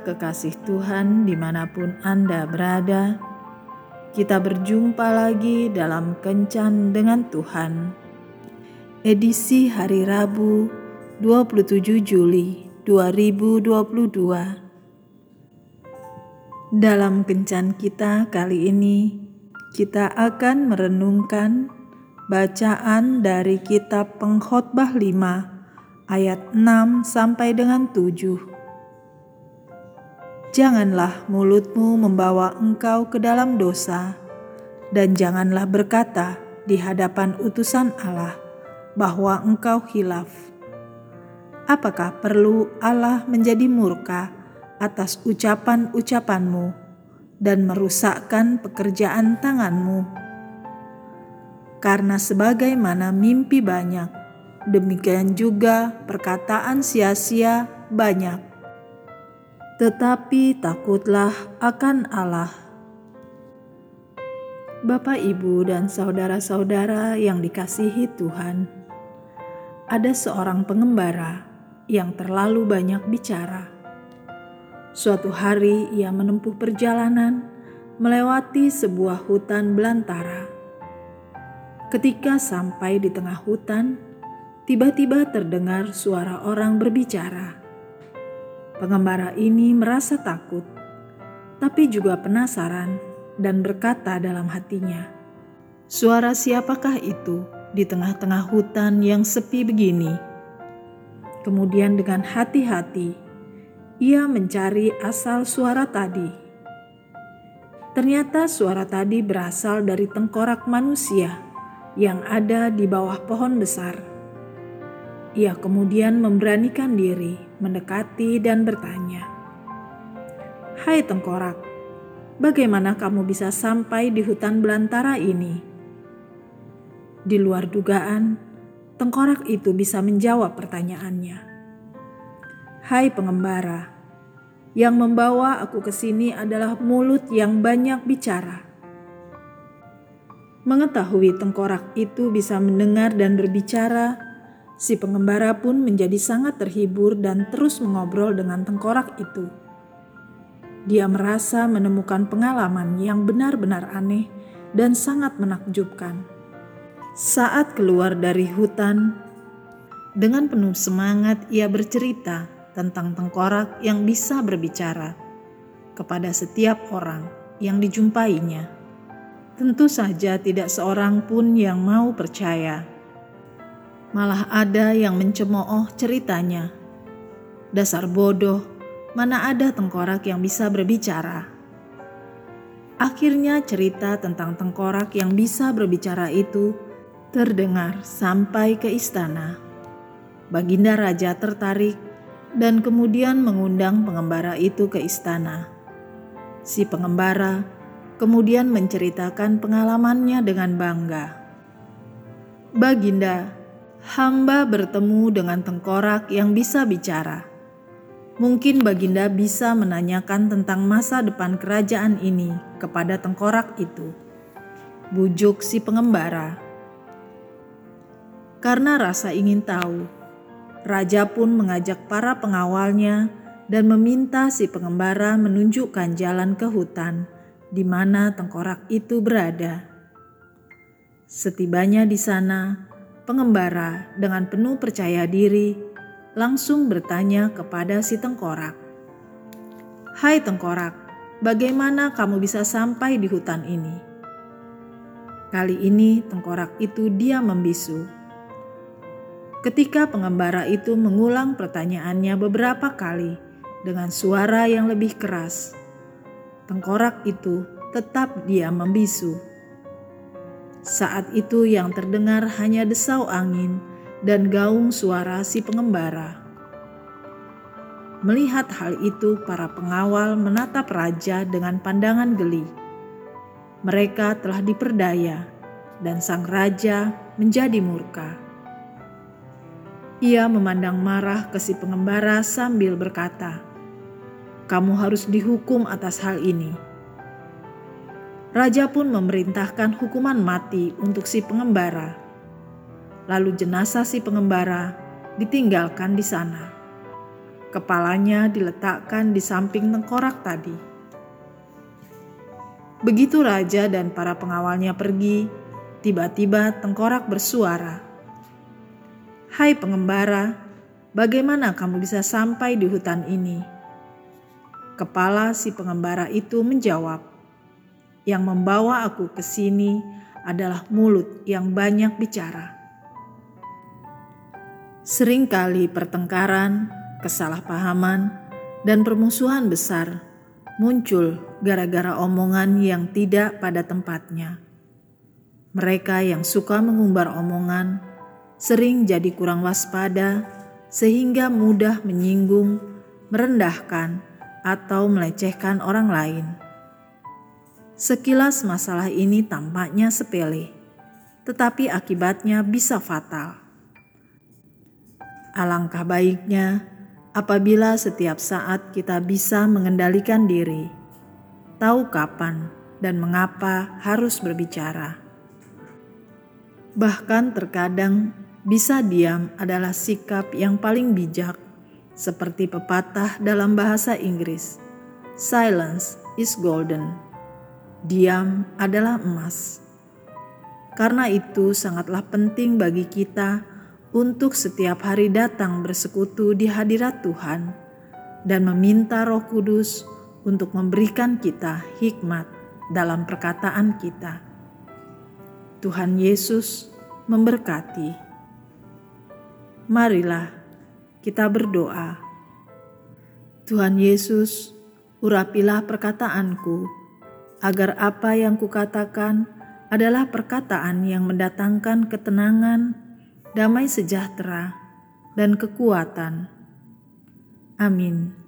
Kekasih Tuhan, di mana pun Anda berada, kita berjumpa lagi dalam Kencan dengan Tuhan. Edisi hari Rabu, 27 Juli 2022. Dalam Kencan kita kali ini, kita akan merenungkan bacaan dari kitab Pengkhotbah 5 ayat 6 sampai dengan 7 Janganlah mulutmu membawa engkau ke dalam dosa, dan janganlah berkata di hadapan utusan Allah bahwa engkau hilaf. Apakah perlu Allah menjadi murka atas ucapan-ucapanmu dan merusakkan pekerjaan tanganmu? Karena sebagaimana mimpi banyak, demikian juga perkataan sia-sia banyak tetapi takutlah akan Allah. Bapak, ibu, dan saudara-saudara yang dikasihi Tuhan, ada seorang pengembara yang terlalu banyak bicara. Suatu hari ia menempuh perjalanan melewati sebuah hutan belantara. Ketika sampai di tengah hutan, tiba-tiba terdengar suara orang berbicara. Pengembara ini merasa takut, tapi juga penasaran dan berkata dalam hatinya, "Suara siapakah itu di tengah-tengah hutan yang sepi begini?" Kemudian, dengan hati-hati ia mencari asal suara tadi. Ternyata suara tadi berasal dari tengkorak manusia yang ada di bawah pohon besar. Ia kemudian memberanikan diri mendekati dan bertanya, "Hai tengkorak, bagaimana kamu bisa sampai di hutan belantara ini?" Di luar dugaan, tengkorak itu bisa menjawab pertanyaannya. "Hai pengembara, yang membawa aku ke sini adalah mulut yang banyak bicara." Mengetahui tengkorak itu bisa mendengar dan berbicara, Si pengembara pun menjadi sangat terhibur dan terus mengobrol dengan tengkorak itu. Dia merasa menemukan pengalaman yang benar-benar aneh dan sangat menakjubkan. Saat keluar dari hutan, dengan penuh semangat ia bercerita tentang tengkorak yang bisa berbicara kepada setiap orang yang dijumpainya. Tentu saja, tidak seorang pun yang mau percaya Malah ada yang mencemooh ceritanya. Dasar bodoh, mana ada tengkorak yang bisa berbicara. Akhirnya cerita tentang tengkorak yang bisa berbicara itu terdengar sampai ke istana. Baginda Raja tertarik dan kemudian mengundang pengembara itu ke istana. Si pengembara kemudian menceritakan pengalamannya dengan bangga. Baginda, hamba bertemu dengan tengkorak yang bisa bicara. Mungkin Baginda bisa menanyakan tentang masa depan kerajaan ini kepada tengkorak itu. Bujuk si pengembara. Karena rasa ingin tahu, raja pun mengajak para pengawalnya dan meminta si pengembara menunjukkan jalan ke hutan di mana tengkorak itu berada. Setibanya di sana, pengembara dengan penuh percaya diri langsung bertanya kepada si tengkorak, "Hai tengkorak, bagaimana kamu bisa sampai di hutan ini?" Kali ini tengkorak itu dia membisu. Ketika pengembara itu mengulang pertanyaannya beberapa kali dengan suara yang lebih keras, tengkorak itu tetap dia membisu. Saat itu yang terdengar hanya desau angin dan gaung suara si pengembara. Melihat hal itu, para pengawal menatap raja dengan pandangan geli. Mereka telah diperdaya, dan sang raja menjadi murka. Ia memandang marah ke si pengembara sambil berkata, "Kamu harus dihukum atas hal ini." Raja pun memerintahkan hukuman mati untuk si pengembara. Lalu jenazah si pengembara ditinggalkan di sana. Kepalanya diletakkan di samping tengkorak tadi. Begitu raja dan para pengawalnya pergi, tiba-tiba tengkorak bersuara, "Hai pengembara, bagaimana kamu bisa sampai di hutan ini?" Kepala si pengembara itu menjawab, "Yang membawa aku ke sini adalah mulut yang banyak bicara." Seringkali pertengkaran kesalahpahaman, dan permusuhan besar muncul gara-gara omongan yang tidak pada tempatnya. Mereka yang suka mengumbar omongan sering jadi kurang waspada, sehingga mudah menyinggung, merendahkan, atau melecehkan orang lain. Sekilas masalah ini tampaknya sepele, tetapi akibatnya bisa fatal. Alangkah baiknya apabila setiap saat kita bisa mengendalikan diri, tahu kapan dan mengapa harus berbicara. Bahkan terkadang bisa diam adalah sikap yang paling bijak, seperti pepatah dalam bahasa Inggris, "Silence is golden." Diam adalah emas. Karena itu, sangatlah penting bagi kita untuk setiap hari datang bersekutu di hadirat Tuhan dan meminta Roh Kudus untuk memberikan kita hikmat dalam perkataan kita. Tuhan Yesus memberkati. Marilah kita berdoa. Tuhan Yesus, urapilah perkataanku, agar apa yang kukatakan adalah perkataan yang mendatangkan ketenangan damai sejahtera, dan kekuatan. Amin.